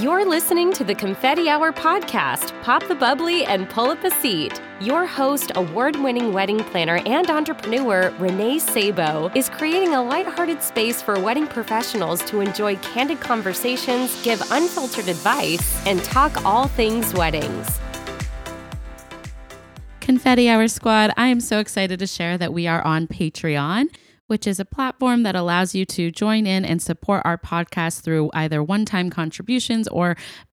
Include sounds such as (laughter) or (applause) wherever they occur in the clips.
You're listening to the Confetti Hour podcast. Pop the bubbly and pull up a seat. Your host, award winning wedding planner and entrepreneur Renee Sabo, is creating a lighthearted space for wedding professionals to enjoy candid conversations, give unfiltered advice, and talk all things weddings. Confetti Hour Squad, I am so excited to share that we are on Patreon which is a platform that allows you to join in and support our podcast through either one time contributions or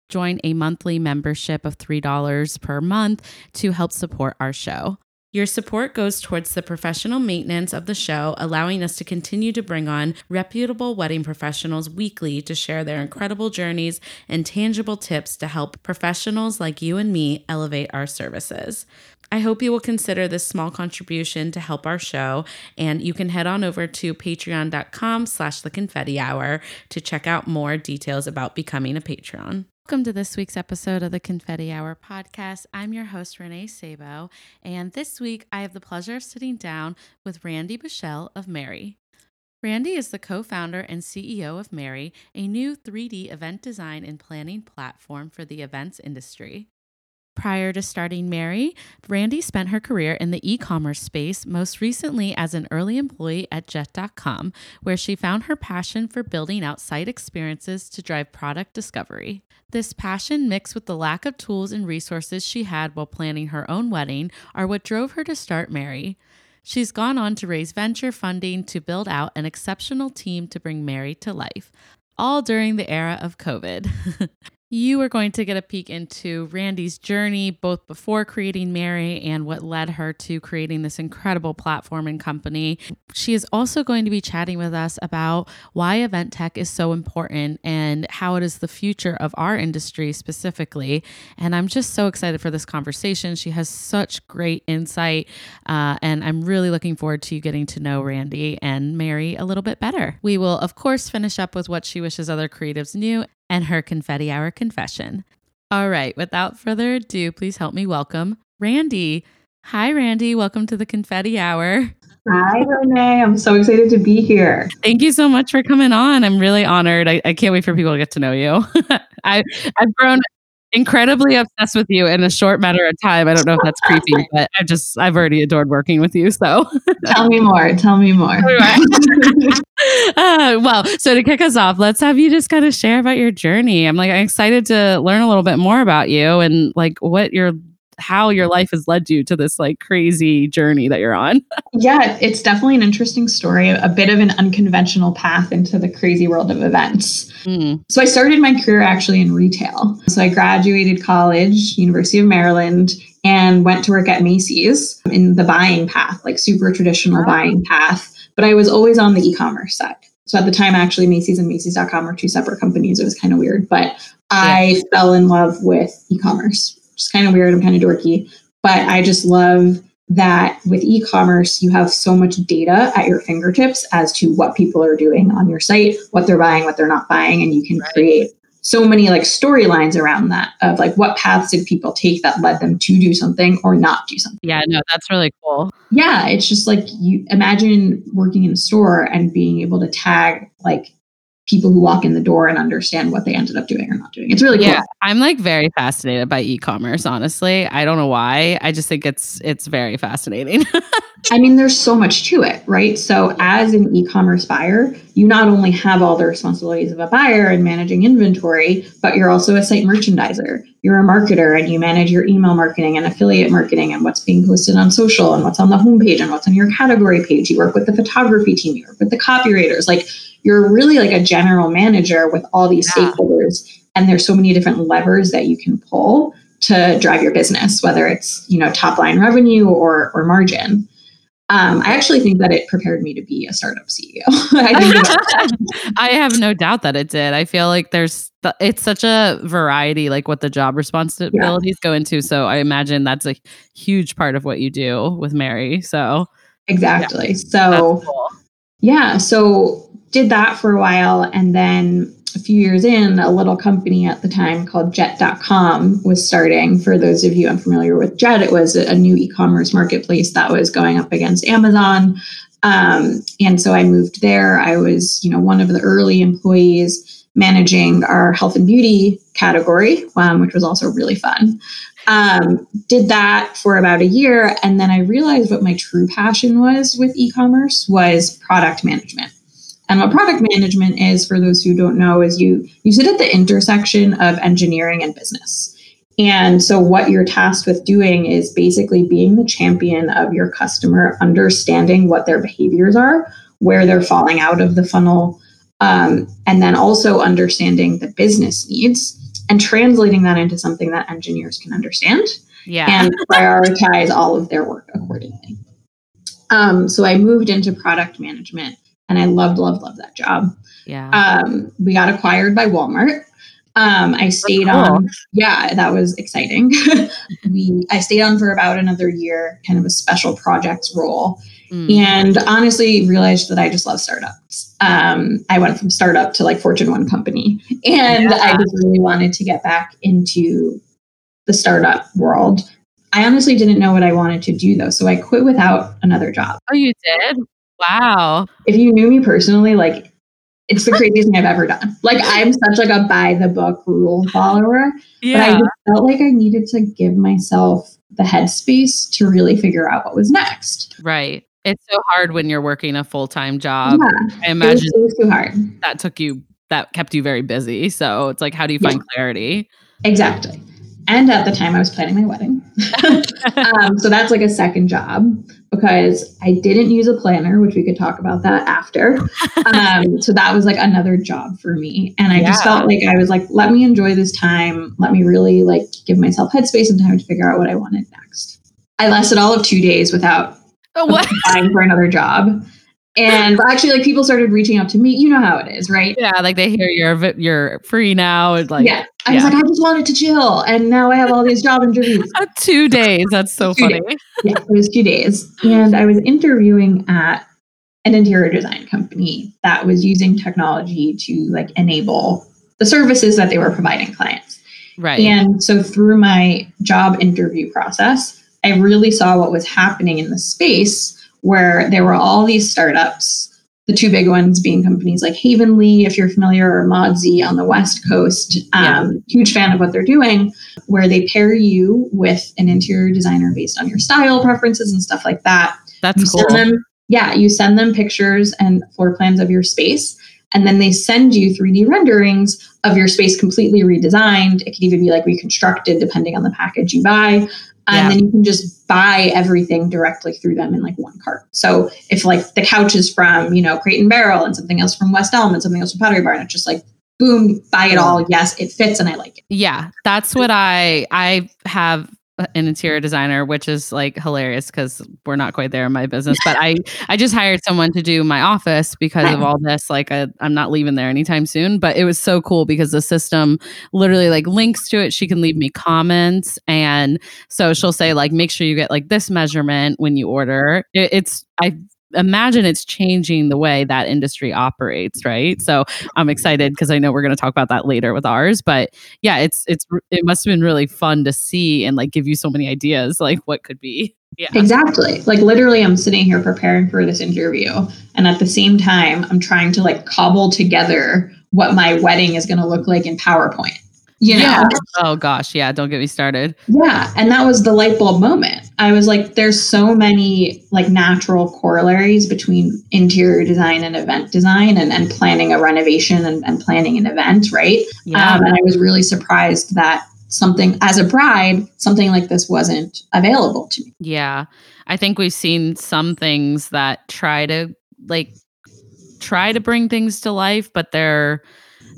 join a monthly membership of $3 per month to help support our show. Your support goes towards the professional maintenance of the show, allowing us to continue to bring on reputable wedding professionals weekly to share their incredible journeys and tangible tips to help professionals like you and me elevate our services. I hope you will consider this small contribution to help our show, and you can head on over to patreon.com slash the confetti hour to check out more details about becoming a Patreon. Welcome to this week's episode of the Confetti Hour podcast. I'm your host, Renee Sabo, and this week I have the pleasure of sitting down with Randi Bushell of Merri. Randi is the co founder and CEO of Merri, a new 3D event design and planning platform for the events industry. Prior to starting Merri, Randi spent her career in the e commerce space, most recently as an early employee at Jet.com, where she found her passion for building out site experiences to drive product discovery. This passion, mixed with the lack of tools and resources she had while planning her own wedding, are what drove her to start Merri. She's gone on to raise venture funding to build out an exceptional team to bring Merri to life all during the era of COVID. (laughs) You are going to get a peek into Randi's journey, both before creating Merri and what led her to creating this incredible platform and company. She is also going to be chatting with us about why event tech is so important and how it is the future of our industry specifically. And I'm just so excited for this conversation. She has such great insight, uh, and I'm really looking forward to you getting to know Randi and Merri a little bit better. We will, of course, finish up with what she wishes other creatives knew and her confetti hour confession. All right, without further ado, please help me welcome Randi. Hi, Randi. Welcome to the confetti hour. Hi, Renee. I'm so excited to be here. Thank you so much for coming on. I'm really honored. I, I can't wait for people to get to know you. (laughs) I, I've grown incredibly obsessed with you in a short matter of time. I don't know if that's creepy, (laughs) but I've just I've already adored working with you. So (laughs) tell me more. Tell me more. (laughs) uh, well, so to kick us off, let's have you just kind of share about your journey. I'm like I'm excited to learn a little bit more about you and like what your how your life has led you to this like crazy journey that you're on. (laughs) yeah, it's definitely an interesting story, a bit of an unconventional path into the crazy world of events. Mm. So I started my career actually in retail. So I graduated college, University of Maryland, and went to work at Macy's in the buying path, like super traditional buying path. But I was always on the e-commerce side. So at the time, actually, Macy's and Macy's.com were two separate companies. It was kind of weird, but I fell in love with e-commerce which is kind of weird. I'm kind of dorky, but I just love that with e-commerce you have so much data at your fingertips as to what people are doing on your site what they're buying what they're not buying and you can right. create so many like storylines around that of like what paths did people take that led them to do something or not do something yeah no that's really cool yeah it's just like you imagine working in a store and being able to tag like people who walk in the door and understand what they ended up doing or not doing. It's really cool. Yeah, I'm like very fascinated by e-commerce, honestly. I don't know why. I just think it's it's very fascinating. (laughs) I mean, there's so much to it, right? So as an e-commerce buyer, you not only have all the responsibilities of a buyer and managing inventory, but you're also a site merchandiser. You're a marketer and you manage your email marketing and affiliate marketing and what's being posted on social and what's on the homepage and what's on your category page. You work with the photography team, you work with the copywriters. Like you're really like a general manager with all these yeah. stakeholders and there's so many different levers that you can pull to drive your business whether it's you know top line revenue or or margin um, I actually think that it prepared me to be a startup CEO. (laughs) I, (laughs) I, have no doubt that it did. I feel like there's th- it's such a variety, like what the job responsibilities yeah. go into. So I imagine that's a huge part of what you do with Merri. So exactly. Yeah. So cool. Yeah. So did that for a while. And then a few years in, a little company at the time called Jet.com was starting. For those of you unfamiliar with Jet, it was a new e commerce marketplace that was going up against Amazon. Um, and so I moved there. I was, you know, one of the early employees. managing our health and beauty category, um, which was also really fun. Um, did that for about a year, and then I realized what my true passion was with e-commerce was product management. And what product management is, for those who don't know, is you you sit at the intersection of engineering and business. And so, what you're tasked with doing is basically being the champion of your customer, understanding what their behaviors are, where they're falling out of the funnel, um, and then also understanding the business needs and translating that into something that engineers can understand yeah. and prioritize all of their work accordingly. Um, so I moved into product management and I loved, loved, loved that job. Yeah. Um, we got acquired by Walmart. Um, I stayed cool. on. Yeah, that was exciting. (laughs) we I stayed on for about another year, kind of a special projects role. Mm. And honestly, realized that I just love startups. Um, I went from startup to like Fortune One company, and yeah. I just really wanted to get back into the startup world. I honestly didn't know what I wanted to do though, so I quit without another job. Oh, you did? Wow. If you knew me personally, like it's the craziest thing I've ever done. Like I'm such like a by the book rule follower, yeah. but I just felt like I needed to give myself the headspace to really figure out what was next. Right. It's so hard when you're working a full time job. Yeah, I imagine it was, it was too hard. That took you that kept you very busy. So it's like, how do you find yeah. clarity? Exactly. And at the time, I was planning my wedding. (laughs) um, so that's like a second job because I didn't use a planner, which we could talk about that after. Um, (laughs) so that was like another job for me. And I yeah. just felt like I was like, let me enjoy this time. Let me really like give myself headspace and time to figure out what I wanted next. I lasted all of two days without Oh, what? applying for another job. And (laughs) actually, like people started reaching out to me. You know how it is, right? Yeah, like they hear you're you're free now. And like, yeah, I yeah. was like, I just wanted to chill, and now I have all these job interviews. (laughs) Uh, two days. That's so (laughs) two funny. Days. Yeah, it was two days, and I was interviewing at an interior design company that was using technology to like enable the services that they were providing clients. Right. And so through my job interview process, I really saw what was happening in the space where there were all these startups, the two big ones being companies like Havenly, if you're familiar, or Modsy on the West Coast. Um, yeah. Huge fan of what they're doing, where they pair you with an interior designer based on your style preferences and stuff like that. That's you cool. Them, yeah, you send them pictures and floor plans of your space. And then they send you 3D renderings of your space completely redesigned. It could even be like reconstructed depending on the package you buy Um, and yeah. then you can just buy everything directly through them in like one cart. So if like the couch is from, you know, Crate and Barrel and something else from West Elm and something else from Pottery Barn, it's just like boom, buy it all. Yes, it fits and I like it. Yeah. That's what I I have an interior designer, which is like hilarious because we're not quite there in my business. But I (laughs) I just hired someone to do my office because of uh-huh. all this. Like I, I'm not leaving there anytime soon. But it was so cool because the system literally like links to it. She can leave me comments, and so she'll say like, make sure you get like this measurement when you order. It, it's I imagine it's changing the way that industry operates right? So i'm excited because i know we're going to talk about that later with ours but yeah it's it's it must have been really fun to see and like give you so many ideas like what could be. (laughs) Yeah. Exactly. Like literally i'm sitting here preparing for this interview and at the same time i'm trying to like cobble together what my wedding is going to look like in powerpoint you know? Yeah. Oh gosh, yeah. Don't get me started. Yeah, and that was the light bulb moment. I was like, there's so many like natural corollaries between interior design and event design, and, and planning a renovation and, and planning an event, right? Yeah. Um, and I was really surprised that something as a bride, something like this wasn't available to me. Yeah, I think we've seen some things that try to like try to bring things to life, but they're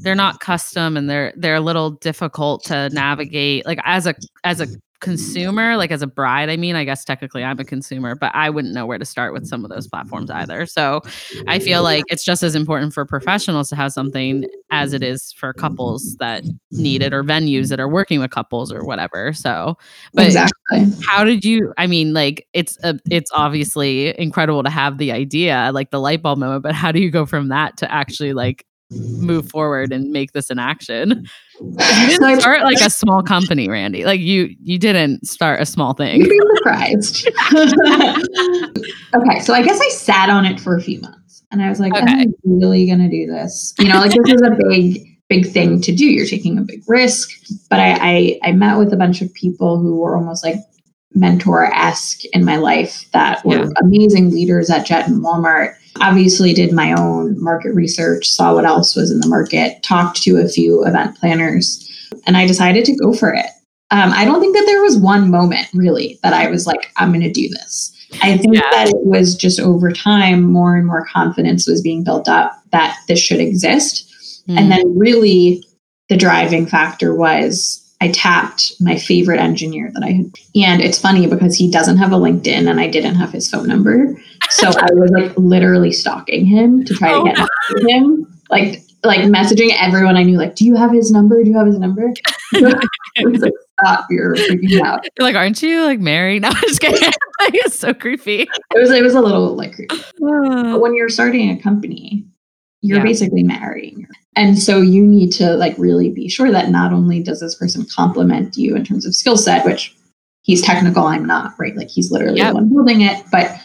they're not custom and they're they're a little difficult to navigate like as a as a consumer like as a bride i mean i guess technically i'm a consumer but i wouldn't know where to start with some of those platforms either. So i feel like it's just as important for professionals to have something as it is for couples that need it or venues that are working with couples or whatever. So but exactly. how did you i mean like it's a, it's obviously incredible to have the idea like the light bulb moment but how do you go from that to actually like move forward and make this an action. (laughs) You didn't start like a small company, Randi. Like you you didn't start a small thing. You'd be surprised. (laughs) okay, so I guess I sat on it for a few months and I was like, okay. I'm really gonna do this. You know, like this is a big big thing to do. You're taking a big risk. But I, I, I met with a bunch of people who were almost like mentor esque in my life that were yeah. amazing leaders at Jet and Walmart. Obviously, did my own market research, saw what else was in the market, talked to a few event planners, and I decided to go for it. Um, I don't think that there was one moment really that I was like, I'm going to do this. I think yeah. that it was just over time, more and more confidence was being built up that this should exist. Mm. And then, really, the driving factor was I tapped my favorite engineer that I had. And it's funny because he doesn't have a LinkedIn and I didn't have his phone number. So I was like literally stalking him to try oh, to get no. him. Like like messaging everyone I knew, like, do you have his number? Do you have his number? (laughs) Was like, stop, you're freaking out. (laughs) You're like, aren't you like married? (laughs) No, I'm just kidding. it's so creepy. It was it was a little like creepy. (sighs) but when you're starting a company, you're yeah. basically marrying. And so you need to like really be sure that not only does this person complement you in terms of skill set, which he's technical, I'm not, right? Like he's literally yep. the one building it, but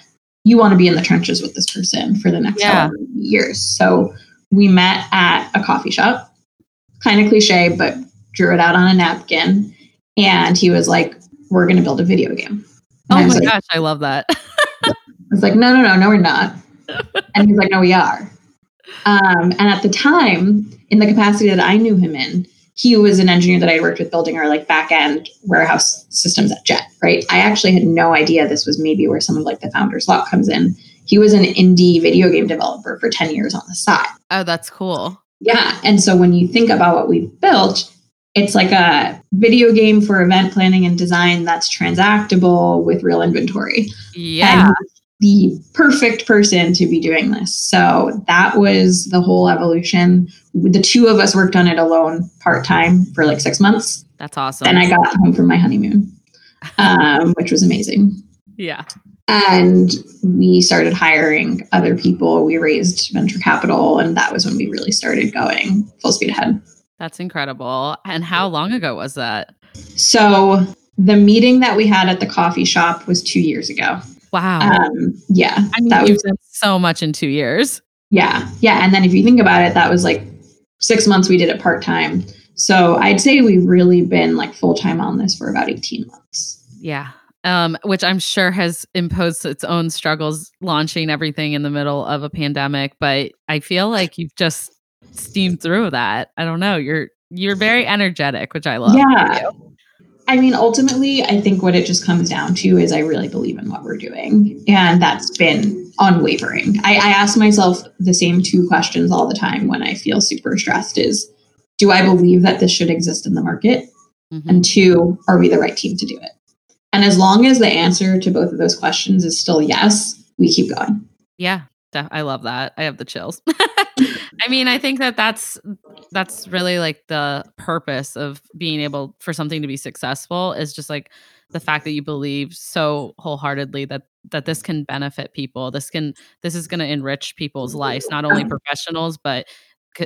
you want to be in the trenches with this person for the next yeah. years. So we met at a coffee shop, kind of cliche, but drew it out on a napkin. And he was like, We're going to build a video game. And oh my like, gosh, I love that. (laughs) I was like, No, no, no, no, we're not. And he's like, No, we are. Um, and at the time, in the capacity that I knew him in, he was an engineer that I worked with building our like back end warehouse systems at Jet, right? I actually had no idea this was maybe where some of like the founder's luck comes in. He was an indie video game developer for 10 years on the side. Oh, that's cool. Yeah. And so when you think about what we've built, it's like a video game for event planning and design that's transactable with real inventory. Yeah. And the perfect person to be doing this. So that was the whole evolution. The two of us worked on it alone part time for like six months. That's awesome. Then I got home from my honeymoon, um, (laughs) which was amazing. Yeah. And we started hiring other people. We raised venture capital, and that was when we really started going full speed ahead. That's incredible. And how long ago was that? So the meeting that we had at the coffee shop was two years ago. Wow. Um, yeah. I mean, that you've was, done so much in two years. Yeah. Yeah. And then if you think about it, that was like six months we did it part time. So I'd say we've really been like full time on this for about 18 months. Yeah. Um, which I'm sure has imposed its own struggles launching everything in the middle of a pandemic. But I feel like you've just steamed through that. I don't know. You're you're very energetic, which I love. Yeah. I mean, ultimately, I think what it just comes down to is I really believe in what we're doing. And that's been unwavering. I, I ask myself the same two questions all the time when I feel super stressed is do I believe that this should exist in the market? Mm-hmm. And two, are we the right team to do it? And as long as the answer to both of those questions is still yes, we keep going. Yeah, I love that. I have the chills. (laughs) I mean, I think that that's that's really like the purpose of being able for something to be successful is just like the fact that you believe so wholeheartedly that that this can benefit people. This can this is going to enrich people's lives, not only (clears throat) professionals but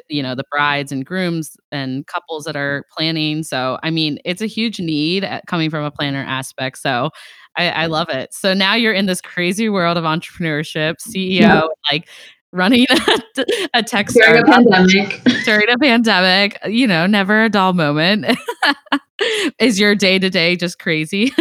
you know the brides and grooms and couples that are planning so i mean it's a huge need uh, coming from a planner aspect so I, I, love it. So now you're in this crazy world of entrepreneurship, (laughs) CEO, yeah. like running (laughs) a, a tech during a pandemic. (laughs) During a pandemic, you know, never a dull moment. (laughs) Is your day to day just crazy?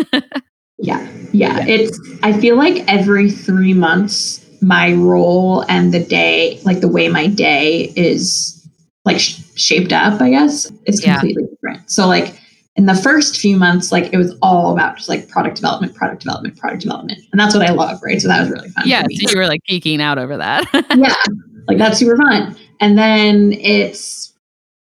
yeah, yeah. It's. I feel like every three months, my role and the day, like the way my day is like sh- shaped up, I guess, is completely yeah. different. So like in the first few months, like it was all about just like product development, product development, product development. And that's what I love, right? So that was really fun. Yeah. So you were like geeking out over that. (laughs) yeah. Like that's super fun. And then it's,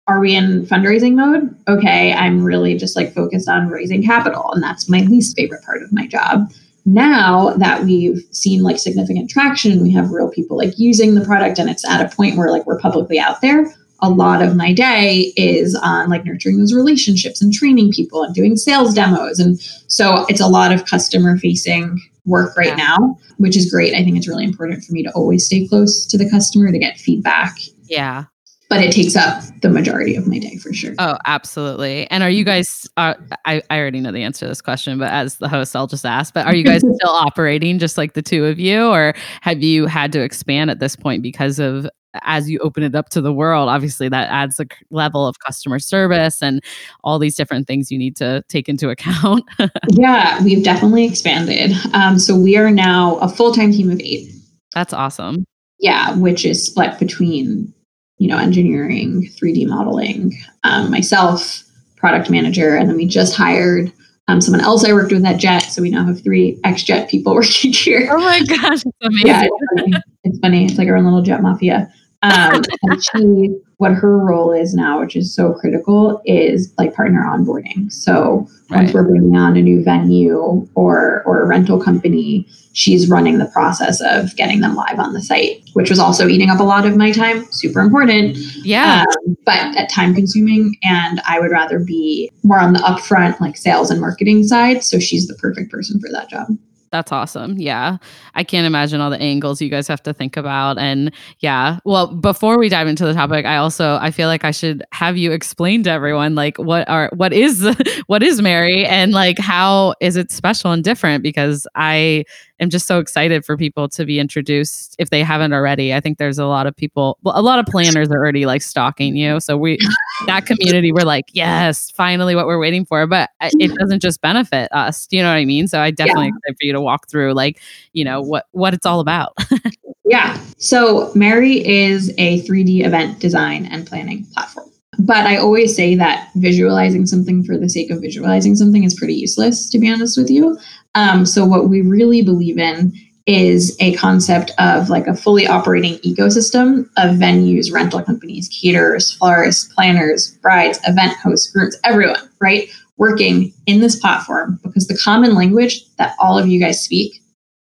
are we in fundraising mode? Okay. I'm really just like focused on raising capital. And that's my least favorite part of my job. Now that we've seen like significant traction, we have real people like using the product and it's at a point where like we're publicly out there a lot of my day is on like nurturing those relationships and training people and doing sales demos. And so it's a lot of customer facing work right yeah. now, which is great. I think it's really important for me to always stay close to the customer to get feedback. Yeah. But it takes up the majority of my day for sure. Oh, absolutely. And are you guys, uh, I, I already know the answer to this question, but as the host, I'll just ask, but are you guys (laughs) still operating just like the two of you, or have you had to expand at this point because of as you open it up to the world, obviously that adds a level of customer service and all these different things you need to take into account. (laughs) yeah, we've definitely expanded. Um, so we are now a full time team of eight. That's awesome. Yeah, which is split between you know engineering, 3D modeling, um, myself, product manager, and then we just hired um, someone else I worked with at Jet. So we now have three ex Jet people (laughs) working here. Oh my gosh, it's amazing. Yeah, it's funny. It's funny. It's like our own little Jet mafia. Um, and she, what her role is now, which is so critical, is like partner onboarding. So right. once we're bringing on a new venue or or a rental company, she's running the process of getting them live on the site, which was also eating up a lot of my time. Super important, yeah, um, but at time consuming. And I would rather be more on the upfront, like sales and marketing side. So she's the perfect person for that job. That's awesome. Yeah. I can't imagine all the angles you guys have to think about. And yeah, well, before we dive into the topic, I also I feel like I should have you explain to everyone like what are what is (laughs) what is Merri and like how is it special and different because I am just so excited for people to be introduced if they haven't already. I think there's a lot of people, well, a lot of planners are already like stalking you. So we, (laughs) that community, we're like, yes, finally what we're waiting for. But it doesn't just benefit us. Do you know what I mean? So I definitely yeah. excited for you to walk through like, you know, what, what it's all about. (laughs) yeah. So Merri is a 3D event design and planning platform. But I always say that visualizing something for the sake of visualizing something is pretty useless, to be honest with you. Um, so, what we really believe in is a concept of like a fully operating ecosystem of venues, rental companies, caterers, florists, planners, brides, event hosts, groups, everyone, right? Working in this platform because the common language that all of you guys speak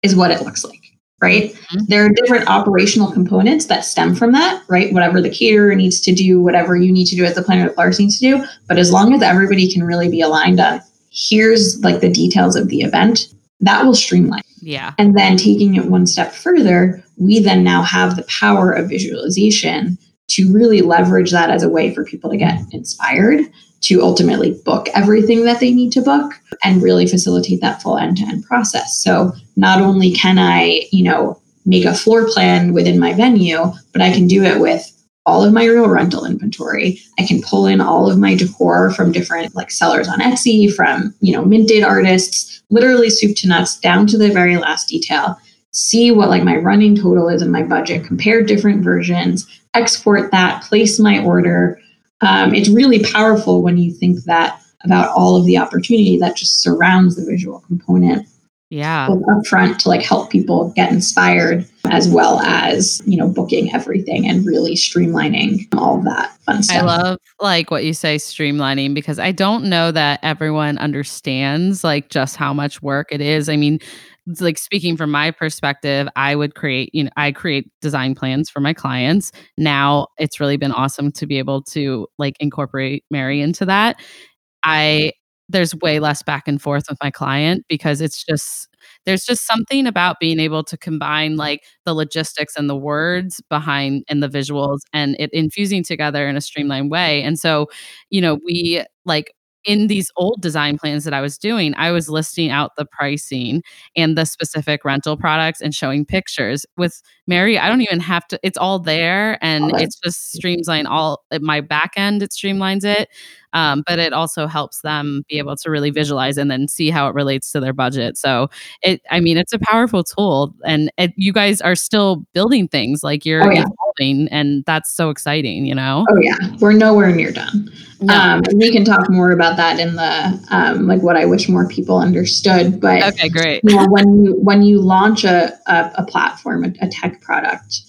is what it looks like, right? Mm-hmm. There are different operational components that stem from that, right? Whatever the caterer needs to do, whatever you need to do as the planner, the florist needs to do. But as long as everybody can really be aligned on here's like the details of the event, that will streamline. Yeah. And then taking it one step further, we then now have the power of visualization to really leverage that as a way for people to get inspired to ultimately book everything that they need to book and really facilitate that full end-to-end process. So not only can I, you know, make a floor plan within my venue, but I can do it with all of my real rental inventory. I can pull in all of my decor from different like sellers on Etsy, from, you know, minted artists, literally soup to nuts down to the very last detail. See what like my running total is in my budget, compare different versions, export that, place my order. Um, it's really powerful when you think that about all of the opportunity that just surrounds the visual component yeah. upfront to like help people get inspired as well as you know booking everything and really streamlining all of that fun stuff. i love like what you say streamlining because i don't know that everyone understands like just how much work it is. I mean like speaking from my perspective i would create you know i create design plans for my clients. Now it's really been awesome to be able to like incorporate Merri into that. I there's way less back and forth with my client because it's just there's just something about being able to combine like the logistics and the words behind and the visuals and it infusing together in a streamlined way. And so you know we like in these old design plans that I was doing, I was listing out the pricing and the specific rental products and showing pictures. With Merri, I don't even have to, it's all there and it's just streamline all my back end, it streamlines it. Um, but it also helps them be able to really visualize and then see how it relates to their budget. So it, I mean, it's a powerful tool, and it, you guys are still building things like you're oh, yeah. And that's so exciting. You know? Oh yeah, we're nowhere near done. No. Um, we can talk more about that in the um, like what I wish more people understood. But okay, great. You know, when you when you launch a a, a platform, a, a tech product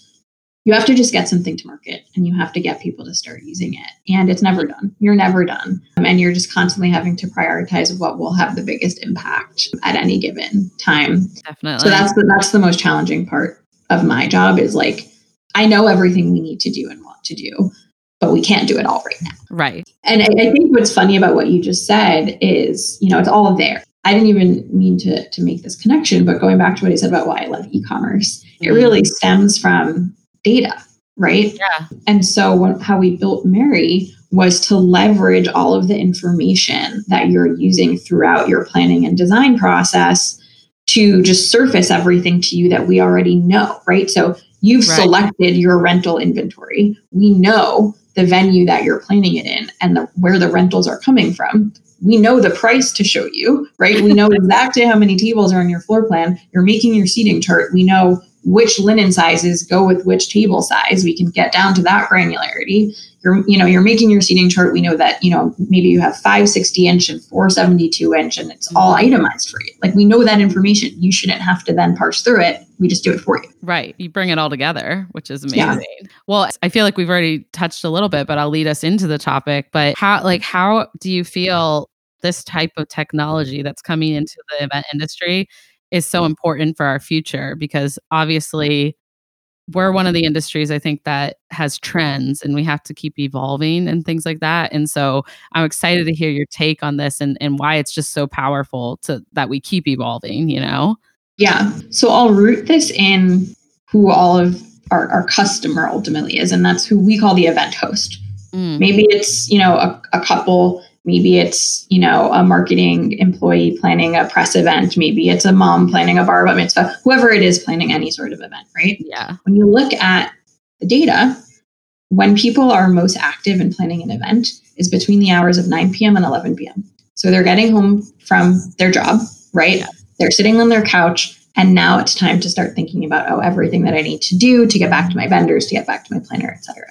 you have to just get something to market and you have to get people to start using it. And it's never done. You're never done. Um, and you're just constantly having to prioritize what will have the biggest impact at any given time. Definitely. So that's the, that's the most challenging part of my job is like, I know everything we need to do and want to do, but we can't do it all right now. Right. And I, I think what's funny about what you just said is, you know, it's all there. I didn't even mean to, to make this connection, but going back to what I said about why I love e-commerce, mm-hmm. it really stems from data, right? Yeah. And so what, how we built Merri was to leverage all of the information that you're using throughout your planning and design process to just surface everything to you that we already know, right? So You've right. selected your rental inventory. We know the venue that you're planning it in and the, where the rentals are coming from. We know the price to show you, right? We know (laughs) exactly how many tables are on your floor plan. You're making your seating chart. We know which linen sizes go with which table size. We can get down to that granularity. You're, you know, you're making your seating chart. We know that, you know, maybe you have 560 inch and 472 inch and it's all mm-hmm. itemized for you. Like we know that information. You shouldn't have to then parse through it. We just do it for you. Right. You bring it all together, which is amazing. Yeah. Well, I feel like we've already touched a little bit, but I'll lead us into the topic. But how, like, how do you feel this type of technology that's coming into the event industry is so important for our future because obviously we're one of the industries I think that has trends and we have to keep evolving and things like that. And so I'm excited to hear your take on this and, and why it's just so powerful to that we keep evolving, you know? Yeah. So I'll root this in who all of our, our customer ultimately is, and that's who we call the event host. Mm. Maybe it's, you know, a, a couple Maybe it's, you know, a marketing employee planning a press event. Maybe it's a mom planning a bar mitzvah, whoever it is planning any sort of event, right? Yeah. When you look at the data, when people are most active in planning an event is between the hours of 9 p.m. and 11 p.m. So they're getting home from their job, right? Yeah. They're sitting on their couch and now it's time to start thinking about oh everything that I need to do to get back to my vendors, to get back to my planner, etc.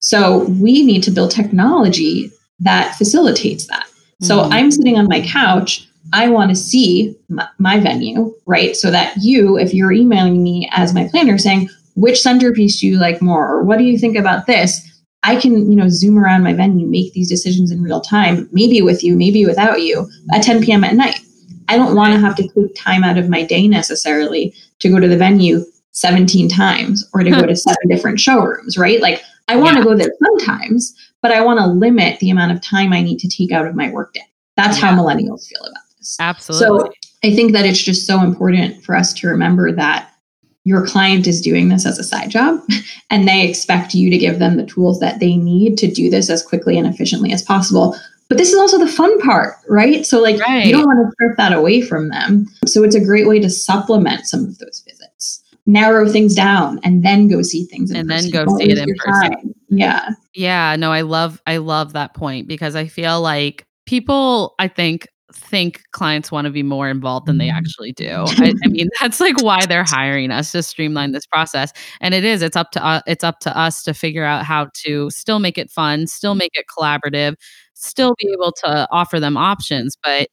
So we need to build technology that facilitates that. Mm-hmm. So I'm sitting on my couch. I want to see my, my, venue, right? So that you, if you're emailing me as my planner saying, which centerpiece do you like more? Or what do you think about this? I can, you know, zoom around my venue, make these decisions in real time, maybe with you, maybe without you, at 10 p.m. at night. I don't want to have to take time out of my day necessarily to go to the venue 17 times or to go (laughs) to seven different showrooms, right? Like I want to yeah. go there sometimes, but I want to limit the amount of time I need to take out of my workday. That's yeah. how millennials feel about this. Absolutely. So I think that it's just so important for us to remember that your client is doing this as a side job (laughs) and they expect you to give them the tools that they need to do this as quickly and efficiently as possible. But this is also the fun part, right? So, like, right. you don't want to strip that away from them. So, it's a great way to supplement some of those visits narrow things down and then go see things and person. then go Don't see it in person time. Yeah yeah no i love i love that point because i feel like people i think think clients want to be more involved than they mm-hmm. actually do. I, I, mean, (laughs) that's like why they're hiring us to streamline this process. And it is. It's up to uh, it's up to us to figure out how to still make it fun, still make it collaborative, still be able to offer them options. But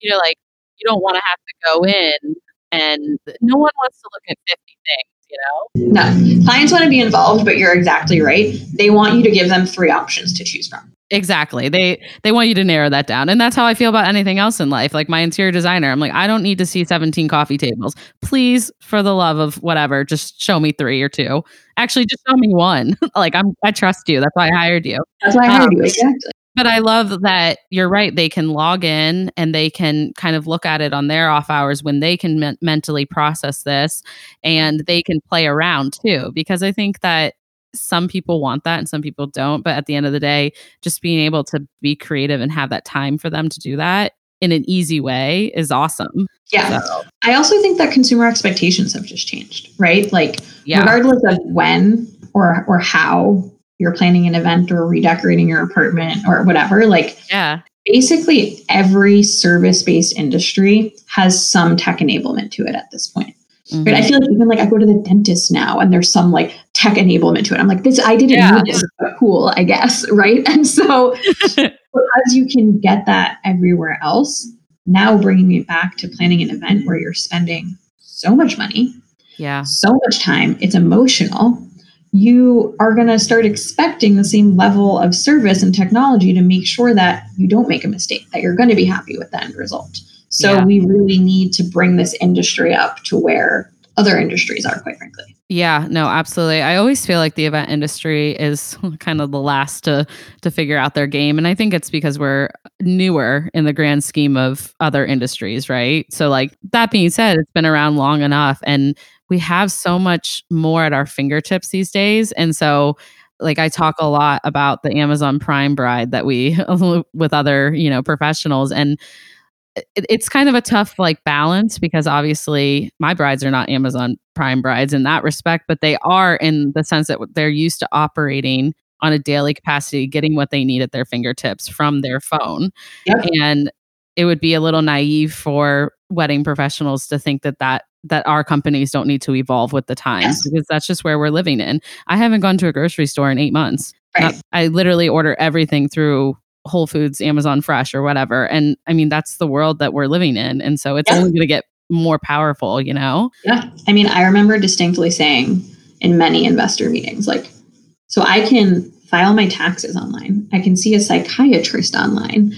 you know, like you don't want to have to go in and no one wants to look at 50 things you know? No. Clients want to be involved but you're exactly right. They want you to give them three options to choose from. Exactly. They they want you to narrow that down and that's how i feel about anything else in life. Like my interior designer i'm like i don't need to see 17 coffee tables. Please for the love of whatever just show me three or two. Actually just show me one. (laughs) Like i'm i trust you. That's why i hired you. That's why i hired um, you exactly but I love that you're right. They can log in and they can kind of look at it on their off hours when they can me- mentally process this and they can play around too. Because I think that some people want that and some people don't. But at the end of the day, just being able to be creative and have that time for them to do that in an easy way is awesome. Yeah. So. I also think that consumer expectations have just changed, right? Like, yeah. regardless of when or or how you're planning an event or redecorating your apartment or whatever, like yeah. Basically, every service-based industry has some tech enablement to it at this point. Mm-hmm. Right? I feel like even like I go to the dentist now and there's some like tech enablement to it. I'm like, this I didn't yeah. know this, but cool, I guess. (laughs) Right. And so (laughs) as you can get that everywhere else, now bringing it back to planning an event where you're spending so much money, yeah, so much time, it's emotional you are going to start expecting the same level of service and technology to make sure that you don't make a mistake, that you're going to be happy with the end result. So yeah. we really need to bring this industry up to where other industries are, quite frankly. Yeah, no, absolutely. I always feel like the event industry is (laughs) kind of the last to to figure out their game, and I think it's because we're newer in the grand scheme of other industries, right? So, like that being said, it's been around long enough, and we have so much more at our fingertips these days. And so like I talk a lot about the Amazon Prime bride that we (laughs) with other, you know, professionals and it, it's kind of a tough like balance because obviously my brides are not Amazon Prime brides in that respect, but they are in the sense that they're used to operating on a daily capacity, getting what they need at their fingertips from their phone. Yep. And it would be a little naive for wedding professionals to think that that that our companies don't need to evolve with the times yes. because that's just where we're living in. I haven't gone to a grocery store in 8 months. Right. I literally order everything through Whole Foods, Amazon Fresh, or whatever. And I mean, that's the world that we're living in. And so it's yeah. only going to get more powerful, you know? Yeah. I mean, I remember distinctly saying in many investor meetings, like, so I can file my taxes online, I can see a psychiatrist online,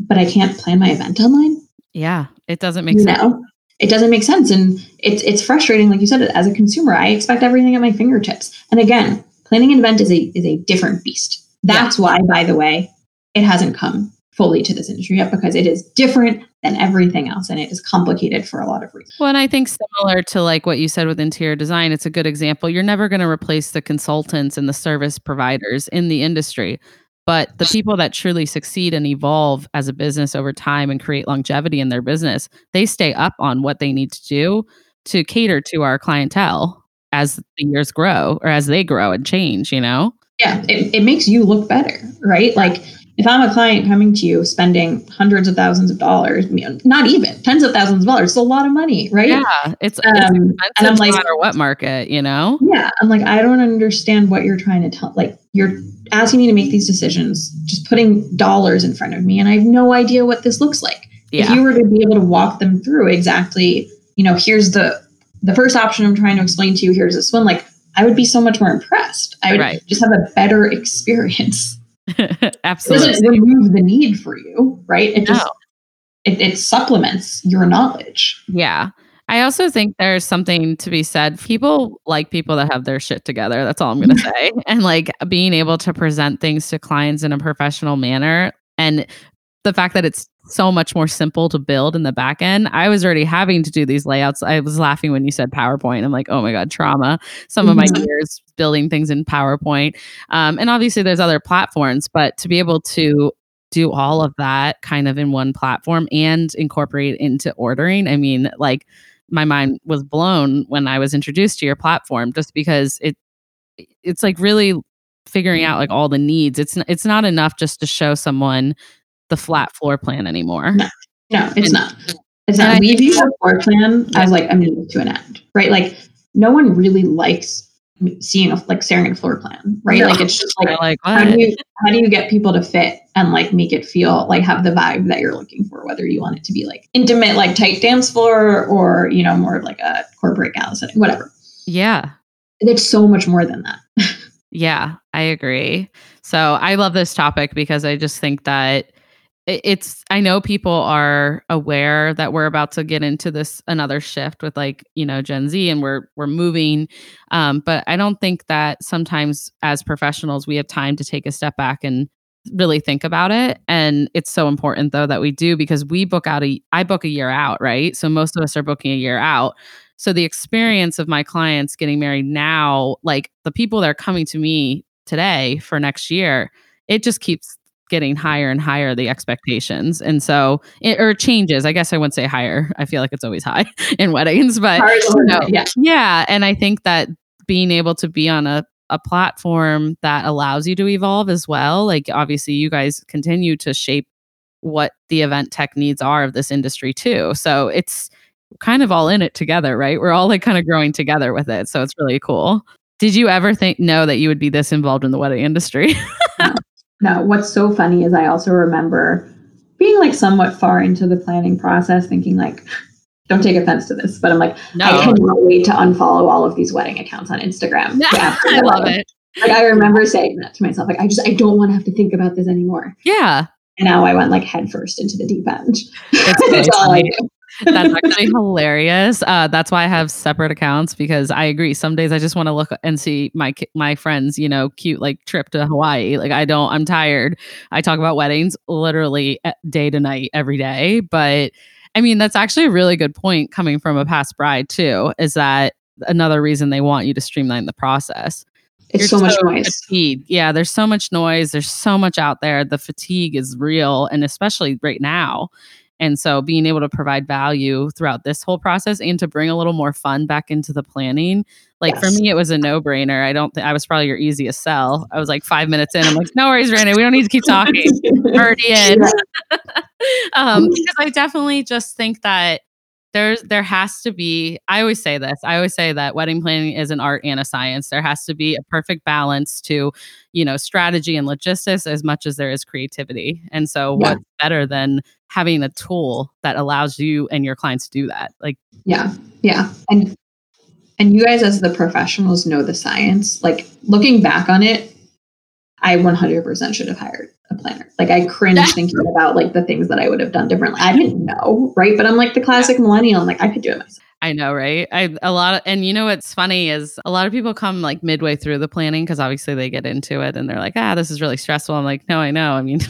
but I can't plan my event online. Yeah. It doesn't make sense. No, it doesn't make sense. And it's, it's frustrating. Like you said, as a consumer, I expect everything at my fingertips. And again, planning an event is a, is a different beast. That's yeah. why, by the way, it hasn't come fully to this industry yet because it is different than everything else and it is complicated for a lot of reasons. Well, and I think similar to like what you said with interior design, it's a good example. You're never going to replace the consultants and the service providers in the industry. But the people that truly succeed and evolve as a business over time and create longevity in their business, they stay up on what they need to do to cater to our clientele as the years grow or as they grow and change, you know? Yeah, it, it makes you look better, right? Like if I'm a client coming to you spending hundreds of thousands of dollars, not even tens of thousands of dollars, it's a lot of money, right? Yeah, it's, um, it's and I'm like, no matter what market, you know? Yeah, I'm like, I don't understand what you're trying to tell. Like, you're asking me to make these decisions, just putting dollars in front of me, and I have no idea what this looks like. Yeah. If you were to be able to walk them through exactly, you know, here's the the first option I'm trying to explain to you. Here's this one. Like, I would be so much more impressed. I would right. just have a better (laughs) experience. Absolutely. (laughs) It doesn't remove the need for you, right? It just no. it, it supplements your knowledge. Yeah. I also think there's something to be said. People like people that have their shit together. That's all I'm going (laughs) to say. And like being able to present things to clients in a professional manner and the fact that it's so much more simple to build in the back end. I was already having to do these layouts. I was laughing when you said PowerPoint. I'm like, oh my God, trauma. Some of my mm-hmm. years building things in PowerPoint. Um, and obviously, there's other platforms, but to be able to do all of that kind of in one platform and incorporate into ordering, I mean, like, my mind was blown when I was introduced to your platform just because it it's like really figuring out like all the needs. It's it's not enough just to show someone the flat floor plan anymore. No, no it's and, not. It's not. We view a floor plan as like a means to an end, right? Like no one really likes seeing a like staring at a floor plan, right? No. Like it's just like, like how do you how do you get people to fit and like make it feel like have the vibe that you're looking for, whether you want it to be like intimate, like tight dance floor, or you know more of like a corporate gala setting, whatever. Yeah, it's so much more than that. (laughs) yeah, I agree. So I love this topic because I just think that it's i know people are aware that we're about to get into this another shift with like you know gen z and we're we're moving. Um, but i don't think that sometimes as professionals we have time to take a step back and really think about it. And it's so important though that we do because we book out a i book a year out right? So most of us are booking a year out. So the experience of my clients getting married now like the people that are coming to me today for next year it just keeps getting higher and higher the expectations. And so it, or changes i guess i wouldn't say higher. (laughs) I feel like it's always high (laughs) in weddings but you know, yeah. yeah and i think that being able to be on a, a platform that allows you to evolve as well like obviously you guys continue to shape what the event tech needs are of this industry too. So it's kind of all in it together right? We're all like kind of growing together with it so it's really cool. Did you ever think know that you would be this involved in the wedding industry (laughs) Now, what's so funny is I also remember being like somewhat far into the planning process, thinking like, don't take offense to this, but I'm like, no. I cannot wait to unfollow all of these wedding accounts on Instagram. (laughs) I love it. Like I remember saying that to myself, like I just I don't want to have to think about this anymore. Yeah. And now I went like headfirst into the deep end. That's (laughs) all I do. That's actually hilarious. Uh, that's why I have separate accounts because I agree. Some days I just want to look and see my my friends, you know, cute like trip to Hawaii. Like I don't. I'm tired. I talk about weddings literally day to night every day. But I mean, that's actually a really good point coming from a past bride too. Is that another reason they want you to streamline the process? It's so, so much noise. Fatigue. Yeah, there's so much noise. There's so much out there. The fatigue is real, and especially right now And so being able to provide value throughout this whole process and to bring a little more fun back into the planning, like yes. for me, it was a no brainer. I don't think I was probably your easiest sell. I was like five minutes in. I'm like, no worries, Renee. We don't need to keep talking. (laughs) Already in. (laughs) um, because I definitely just think that there's there has to be i always say this i always say that wedding planning is an art and a science there has to be a perfect balance to you know strategy and logistics as much as there is creativity and so yeah. what's better than having a tool that allows you and your clients to do that like yeah yeah and and you guys as the professionals know the science like looking back on it I 100% should have hired a planner. Like I cringe (laughs) thinking about like the things that I would have done differently. I didn't know, right? But I'm like the classic millennial. I'm like I could do it myself. I know, right? I a lot of, and you know what's funny is a lot of people come like midway through the planning because obviously they get into it and they're like, ah, this is really stressful. I'm like, no, I know. I mean,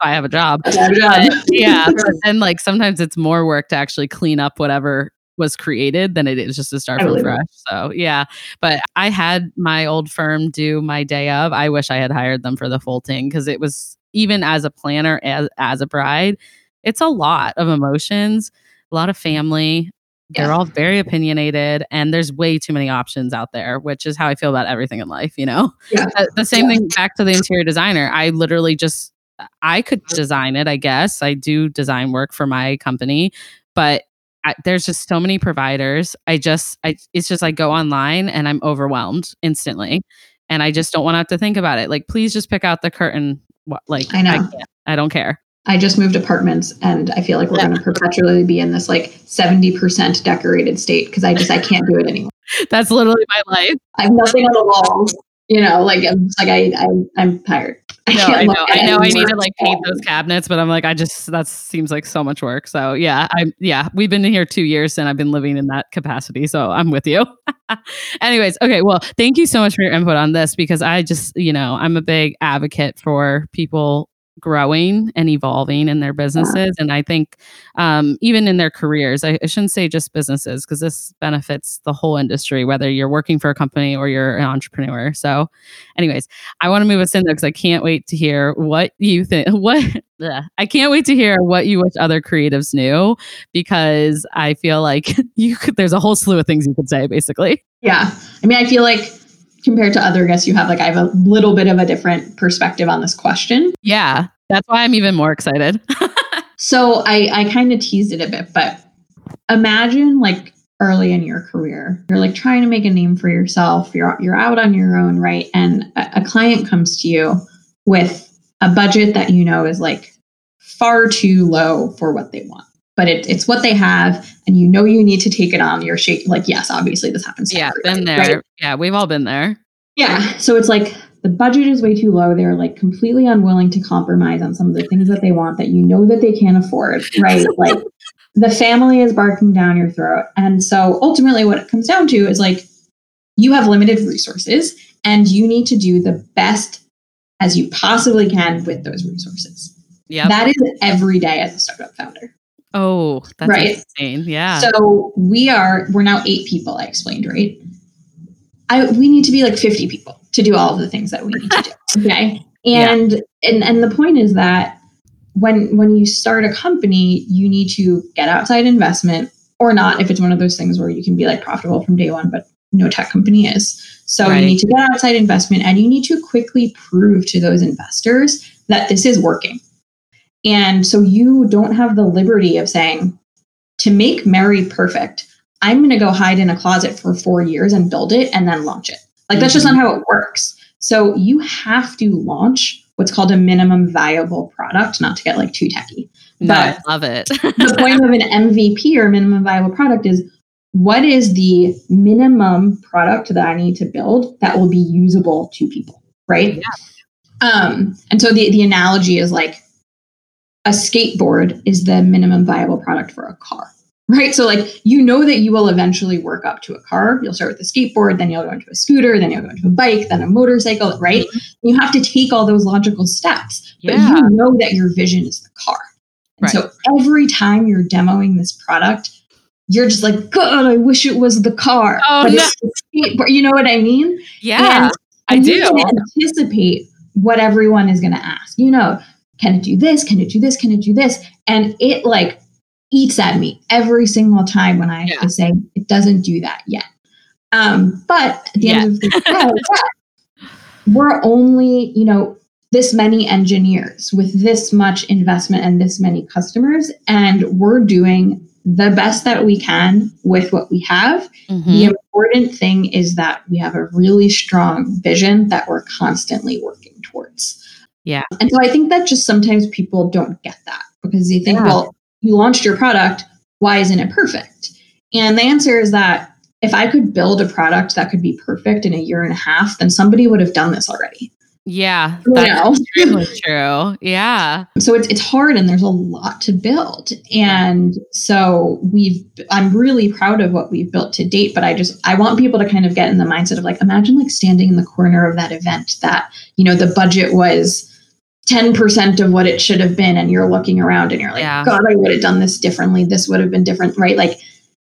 I have a job. Have a job. yeah. (laughs) And like sometimes it's more work to actually clean up whatever was created than it is just to start from fresh. So yeah, but I had my old firm do my day of. I wish I had hired them for the full thing because it was even as a planner as as a bride, it's a lot of emotions, a lot of family. They're yeah. all very opinionated, and there's way too many options out there, which is how I feel about everything in life. You know, yeah. the, the same yeah. thing back to the interior designer. I literally just I could design it, I guess. I do design work for my company, but I, there's just so many providers. I just, I, it's just I go online and I'm overwhelmed instantly, and I just don't want to have to think about it. Like, please just pick out the curtain. What, like, I know, I, I, don't care. I just moved apartments, and I feel like we're yeah. going to perpetually be in this like seventy percent decorated state because I just I can't do it anymore. (laughs) That's literally my life. I have nothing on the walls. You know, like I'm like I, I I'm tired. (laughs) No, I know. I know. I need to like paint those um, cabinets, but I'm like, I just that seems like so much work. So yeah, I'm yeah. We've been in here two years, and I've been living in that capacity. So I'm with you. (laughs) Anyways, okay. Well, thank you so much for your input on this because I just you know I'm a big advocate for people growing and evolving in their businesses. And I think um, even in their careers, I, I shouldn't say just businesses because this benefits the whole industry, whether you're working for a company or you're an entrepreneur. So, anyways, I want to move us in there because I can't wait to hear what you think. (laughs) What I can't wait to hear what you wish other creatives knew because I feel like (laughs) you could, there's a whole slew of things you could say basically. Yeah. I mean, I feel like compared to other guests you have like i have a little bit of a different perspective on this question. Yeah. That's why i'm even more excited. (laughs) So i i kind of teased it a bit but imagine like early in your career you're like trying to make a name for yourself you're you're out on your own right? And a, a client comes to you with a budget that you know is like far too low for what they want but it, it's what they have and you know you need to take it on. You're shaking like yes obviously this happens yeah been there. Right? yeah we've all been there. Yeah so it's like the budget is way too low. They're like completely unwilling to compromise on some of the things that they want that you know that they can't afford right? (laughs) Like the family is barking down your throat. And so ultimately what it comes down to is like you have limited resources and you need to do the best as you possibly can with those resources. Yeah that is every day as a startup founder Oh, that's right. insane. Yeah. So we are we're now eight people, I explained, right? I we need to be like 50 people to do all of the things that we need to do. (laughs) Okay. And yeah. and and the point is that when when you start a company, you need to get outside investment or not if it's one of those things where you can be like profitable from day one, but no tech company is. So right. you need to get outside investment and you need to quickly prove to those investors that this is working and so you don't have the liberty of saying, to make Merri perfect, I'm going to go hide in a closet for four years and build it and then launch it. Like, mm-hmm. that's just not mm-hmm. how it works. So you have to launch what's called a minimum viable product, not to get like too techy. No, but I love it. (laughs) the point of an MVP or minimum viable product is what is the minimum product that I need to build that will be usable to people, right? Yeah. Um, and so the, the analogy is like a skateboard is the minimum viable product for a car right so like you know that you will eventually work up to a car you'll start with a skateboard then you'll go into a scooter then you'll go into a bike then a motorcycle right mm-hmm. you have to take all those logical steps yeah. but you know that your vision is the car and right. so every time you're demoing this product you're just like god i wish it was the car oh, but no. you know what i mean yeah and, and i do anticipate what everyone is going to ask you know can it do this? Can it do this? Can it do this? And it like eats at me every single time when I yeah. say it doesn't do that yet. Um, but at the end of the day, (laughs) yeah, we're only, you know, this many engineers with this much investment and this many customers, and we're doing the best that we can with what we have. Mm-hmm. The important thing is that we have a really strong vision that we're constantly working towards. Yeah. And so I think that just sometimes people don't get that because they think, yeah. well, you launched your product, why isn't it perfect? And the answer is that if I could build a product that could be perfect in a year and a half, then somebody would have done this already. Yeah, that's extremely true. Yeah. (laughs) So it's it's hard and there's a lot to build. And so we've I'm really proud of what we've built to date, but I just I want people to kind of get in the mindset of like imagine like standing in the corner of that event that, you know, the budget was 10% of what it should have been and you're looking around and you're like, yeah. God, I would have done this differently. This would have been different, right? Like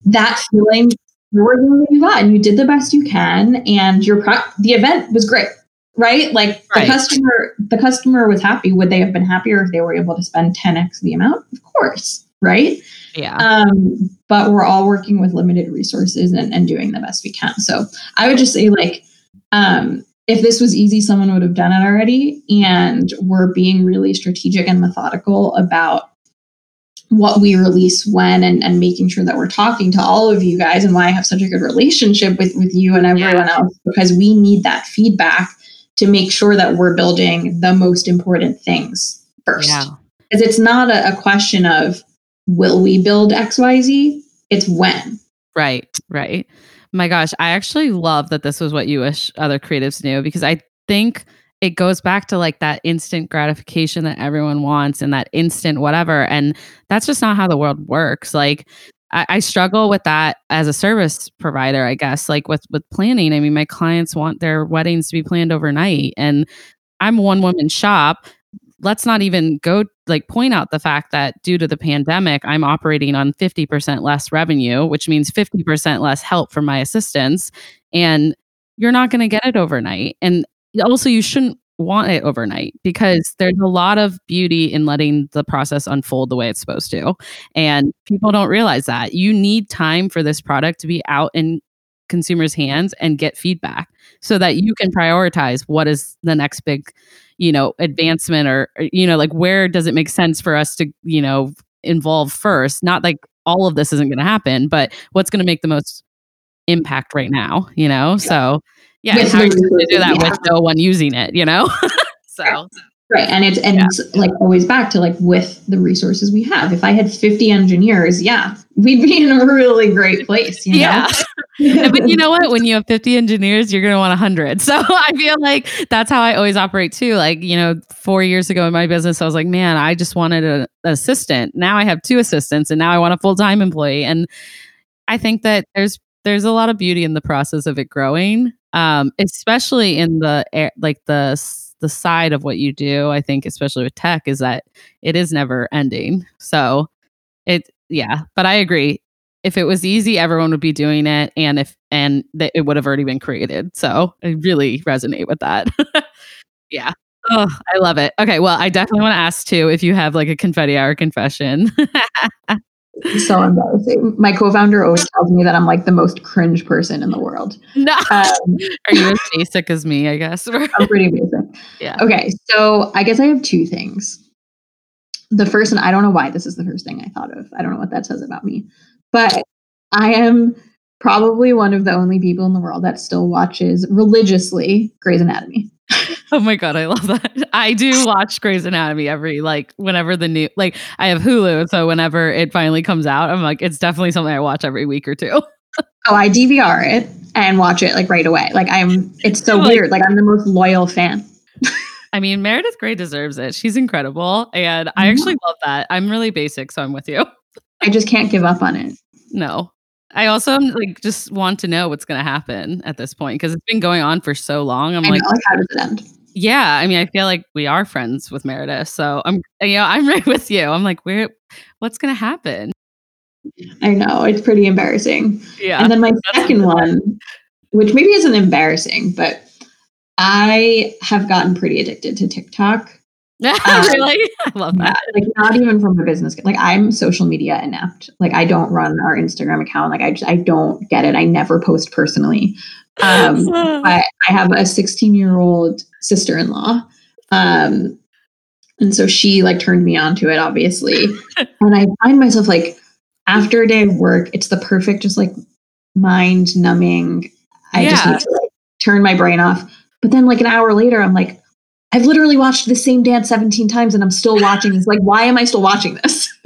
that feeling you're doing you got and you did the best you can and your pro- the event was great right like right. the customer the customer was happy would they have been happier if they were able to spend 10x the amount of course right yeah um but we're all working with limited resources and, and doing the best we can so i would just say like um if this was easy someone would have done it already and we're being really strategic and methodical about what we release when and, and making sure that we're talking to all of you guys and why I have such a good relationship with, with you and everyone yeah. else because we need that feedback to make sure that we're building the most important things first. Yeah. Because it's not a, a question of will we build XYZ? It's when. Right, right. My gosh, I actually love that this was what you wish other creatives knew because I think it goes back to like that instant gratification that everyone wants and that instant whatever. And that's just not how the world works. Like, I, I struggle with that as a service provider, I guess, like with with planning. I mean, my clients want their weddings to be planned overnight, and I'm one woman shop. Let's not even go like point out the fact that due to the pandemic, I'm operating on 50% less revenue, which means 50% less help from my assistants. And you're not going to get it overnight. And also you shouldn't want it overnight because there's a lot of beauty in letting the process unfold the way it's supposed to. And people don't realize that. You need time for this product to be out in consumers' hands and get feedback so that you can prioritize what is the next big, you know, advancement or, or you know, like where does it make sense for us to, you know, involve first? Not like all of this isn't going to happen, but what's going to make the most impact right now, you know? Yeah. So yeah, with hard to do that yeah. with no one using it, you know? (laughs) so Right. And it's and yeah. it's like always back to like with the resources we have. If I had 50 engineers, yeah, we'd be in a really great place. You know? Yeah. (laughs) but you know what? When you have 50 engineers, you're gonna want 100. (laughs) So I feel like that's how I always operate too. Like, you know, four years ago in my business, I was like, man, I just wanted an assistant. Now I have two assistants and now I want a full-time employee. And I think that there's there's a lot of beauty in the process of it growing um, especially in the air, like the the side of what you do. I think, especially with tech, is that it is never ending. So it, yeah. But I agree. If it was easy, everyone would be doing it, and if and that it would have already been created. So I really resonate with that. (laughs) yeah. Oh, I love it. Okay, well, I definitely want to ask too if you have like a confetti hour confession. so embarrassing. My co-founder always (laughs) tells me that I'm like the most cringe person in the world. No, um, (laughs) are you as basic as me? I guess I'm pretty basic. Yeah. Okay, so I guess I have two things. The first, and I don't know why this is the first thing I thought of. I don't know what that says about me, but I am probably one of the only people in the world that still watches religiously Grey's Anatomy. (laughs) oh my god, I love that. I do watch Grey's Anatomy every like whenever the new like I have Hulu, so whenever it finally comes out, I'm like it's definitely something I watch every week or two. (laughs) oh, I DVR it and watch it like right away. Like I'm it's so like, weird. Like I'm the most loyal fan. (laughs) I mean, Meredith Grey deserves it. She's incredible. And I actually mm-hmm. love that. I'm really basic, so I'm with you. (laughs) I just can't give up on it. No. I also like just want to know what's going to happen at this point because it's been going on for so long. I'm I like, know, how does it end? Yeah, I mean, I feel like we are friends with Meredith, so I'm, you know, I'm (laughs) right with you. I'm like, where, what's going to happen? I know it's pretty embarrassing. Yeah, and then my second (laughs) one, which maybe isn't embarrassing, but I have gotten pretty addicted to TikTok. Um, (laughs) really? I love that. Like not even from a business. Like I'm social media inept. Like I don't run our Instagram account. Like I just I don't get it. I never post personally. Um, (laughs) but I have a 16 year old sister in law. Um, and so she like turned me on to it, obviously. (laughs) and I find myself like after a day of work, it's the perfect, just like mind numbing. I yeah. just need to like turn my brain off. But then like an hour later, I'm like, I've literally watched the same dance 17 times and I'm still watching this. Like, why am I still watching this? (laughs)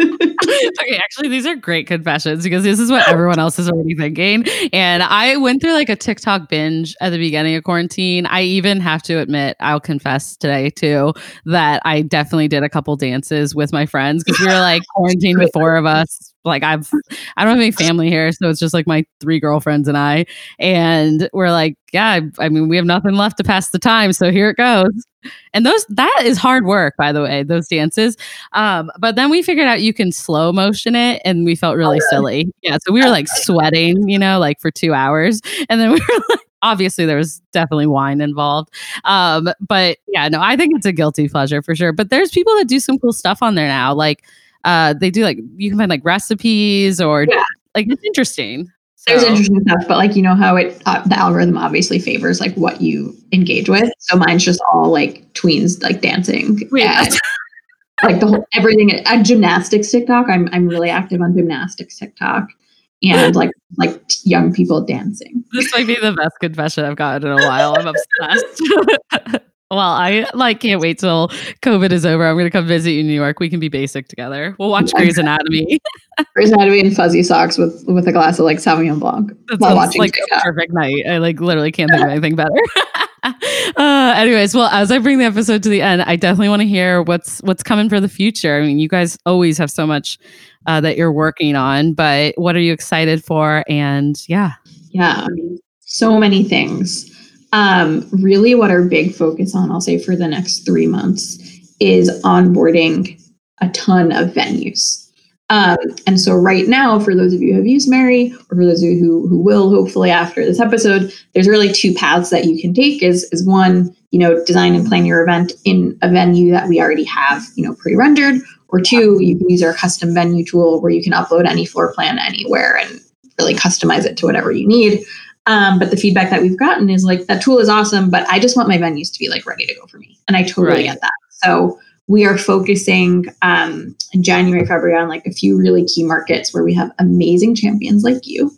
okay, actually, these are great confessions because this is what everyone else is already thinking. And I went through like a TikTok binge at the beginning of quarantine. I even have to admit, I'll confess today too, that I definitely did a couple dances with my friends because we were like (laughs) quarantined with four of us like I've I don't have any family here, so it's just like my three girlfriends and I, and we're like, yeah, I mean, we have nothing left to pass the time, so here it goes. And those that is hard work, by the way, those dances. Um, but then we figured out you can slow motion it, and we felt really oh, silly. Yeah, so we were like sweating, you know, like for two hours, and then (laughs) we were like obviously there was definitely wine involved um but yeah no i think it's a guilty pleasure for sure but there's people that do some cool stuff on there now like uh, they do like you can find like recipes or yeah. like it's interesting. So. There's interesting stuff, but like you know how it uh, the algorithm obviously favors like what you engage with. So mine's just all like tweens like dancing. And, (laughs) like the whole everything at gymnastics TikTok. I'm I'm really active on gymnastics TikTok and like like young people dancing. This might be the best confession I've gotten in a while. I'm obsessed. (laughs) Well, I like can't wait till COVID is over. I'm gonna come visit you in New York. We can be basic together. We'll watch Grey's (laughs) Anatomy. Grey's Anatomy and fuzzy socks with with a glass of like Sauvignon Blanc that while watching like a perfect night. I like literally can't think of anything better. (laughs) uh, anyways, well, as I bring the episode to the end, I definitely want to hear what's what's coming for the future. I mean, you guys always have so much uh, that you're working on, but what are you excited for? And yeah, yeah, so many things. Um, really, what our big focus on, I'll say for the next three months, is onboarding a ton of venues. Um, and so, right now, for those of you who have used Merri, or for those of you who, who will hopefully after this episode, there's really two paths that you can take. Is is one, you know, design and plan your event in a venue that we already have, you know, pre-rendered, or two, you can use our custom venue tool where you can upload any floor plan anywhere and really customize it to whatever you need. Um, but the feedback that we've gotten is like that tool is awesome, but I just want my venues to be like ready to go for me. And I totally right. get that. So we are focusing um, in January, February on like a few really key markets where we have amazing champions like you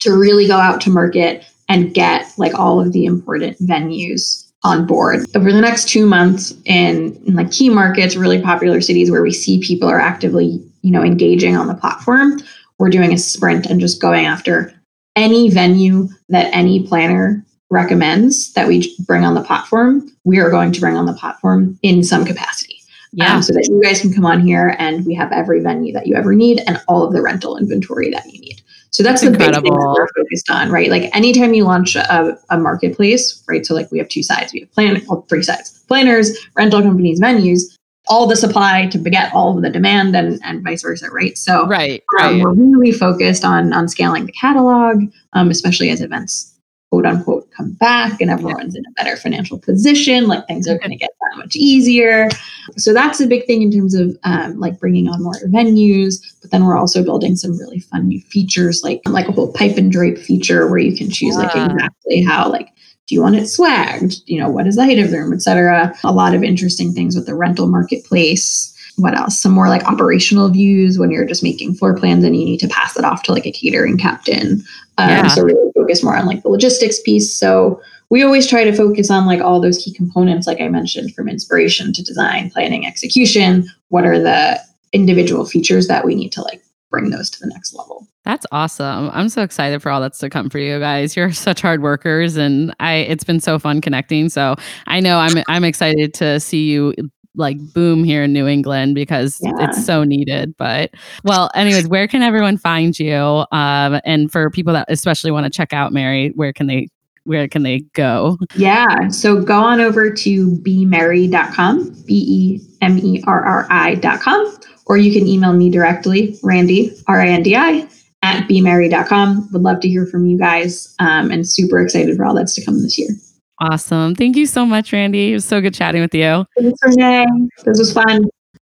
to really go out to market and get like all of the important venues on board over the next two months in, in like key markets really popular cities where we see people are actively you know engaging on the platform we're doing a sprint and just going after any venue that any planner recommends that we bring on the platform, we are going to bring on the platform in some capacity. Yeah. Um, so that you guys can come on here and we have every venue that you ever need and all of the rental inventory that you need. So that's, that's the incredible. big thing that we're focused on, right? Like anytime you launch a, a marketplace, right? So like we have two sides, we have plan, well, three sides: planners, rental companies, venues all the supply to beget all of the demand and, and vice versa, right? So right, um, right. we're really focused on on scaling the catalog, um, especially as events quote unquote come back and everyone's in a better financial position like things are going to get that much easier so that's a big thing in terms of um, like bringing on more venues but then we're also building some really fun new features like like a whole pipe and drape feature where you can choose like exactly how like do you want it swagged? You know, what is the height of the room, etc. A lot of interesting things with the rental marketplace. What else? Some more like operational views when you're just making floor plans and you need to pass it off to like a catering captain. Um, yeah. So really focus more on like the logistics piece. So we always try to focus on like all those key components, like I mentioned, from inspiration to design, planning, execution. What are the individual features that we need to like bring those to the next level? That's awesome. I'm so excited for all that's to come for you guys. You're (laughs) such hard workers and I it's been so fun connecting. So I know I'm I'm excited to see you like boom here in New England because yeah. it's so needed. But well, anyways, where can everyone find you? Um, and for people that especially want to check out Merri, where can they where can they go? Yeah. So go on over to bemerri.com, B E M E R R I.com, or you can email me directly, Randi, R I N D I, at bemerri.com. Would love to hear from you guys um, and super excited for all that's to come this year. Awesome. Thank you so much, Randi. It was so good chatting with you. Thanks, Renee. This was fun.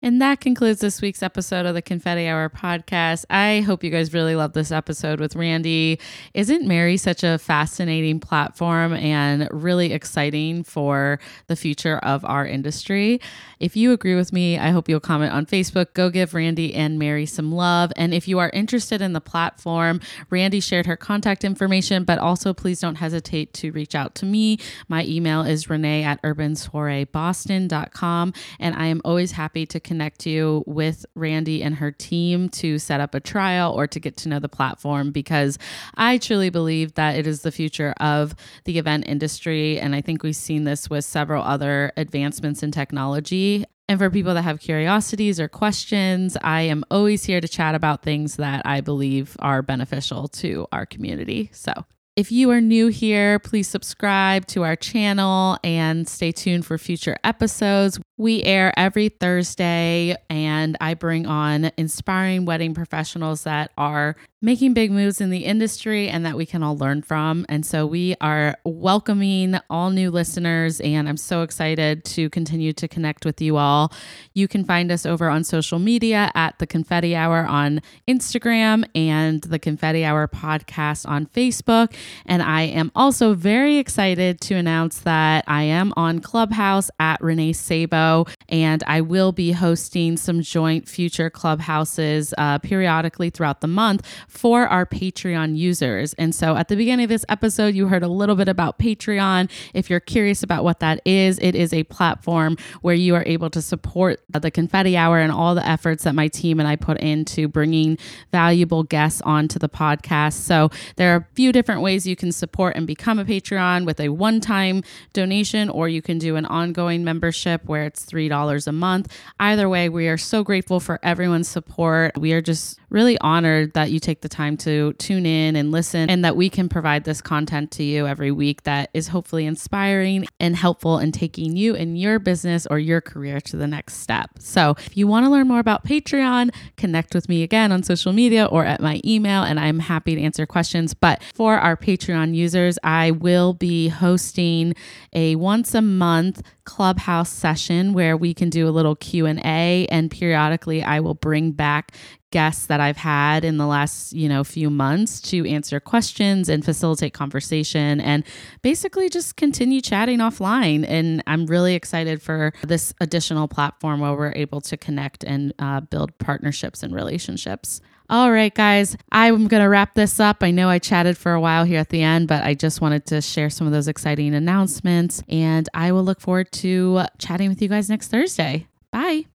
And that concludes this week's episode of the Confetti Hour podcast. I hope you guys really love this episode with Randi. Isn't Merri such a fascinating platform and really exciting for the future of our industry? If you agree with me, I hope you'll comment on Facebook. Go give Randi and Merri some love. And if you are interested in the platform, Randi shared her contact information, but also please don't hesitate to reach out to me. My email is renee at urbansoireeboston.com. And I am always happy to connect you with Randi and her team to set up a trial or to get to know the platform because I truly believe that it is the future of the event industry. And I think we've seen this with several other advancements in technology. And for people that have curiosities or questions, I am always here to chat about things that I believe are beneficial to our community. So if you are new here, please subscribe to our channel and stay tuned for future episodes. We air every Thursday, and I bring on inspiring wedding professionals that are making big moves in the industry and that we can all learn from. And so we are welcoming all new listeners, and I'm so excited to continue to connect with you all. You can find us over on social media at The Confetti Hour on Instagram and The Confetti Hour podcast on Facebook. And I am also very excited to announce that I am on Clubhouse at Renee Sabo, and I will be hosting some joint future clubhouses uh, periodically throughout the month for our Patreon users. And so at the beginning of this episode, you heard a little bit about Patreon. If you're curious about what that is, it is a platform where you are able to support the Confetti Hour and all the efforts that my team and I put into bringing valuable guests onto the podcast. So there are a few different ways you can support and become a Patreon with a one time donation, or you can do an ongoing membership where it's $3 a month. Either way, we are so grateful for everyone's support. We are just really honored that you take the time to tune in and listen and that we can provide this content to you every week that is hopefully inspiring and helpful in taking you and your business or your career to the next step. So, if you want to learn more about Patreon, connect with me again on social media or at my email, and I'm happy to answer questions. But for our Patreon users, I will be hosting a once a month clubhouse session where we can do a little q&a and periodically i will bring back guests that I've had in the last, you know, few months to answer questions and facilitate conversation and basically just continue chatting offline. And I'm really excited for this additional platform where we're able to connect and uh, build partnerships and relationships. All right, guys, I'm going to wrap this up. I know I chatted for a while here at the end, but I just wanted to share some of those exciting announcements. And I will look forward to chatting with you guys next Thursday. Bye.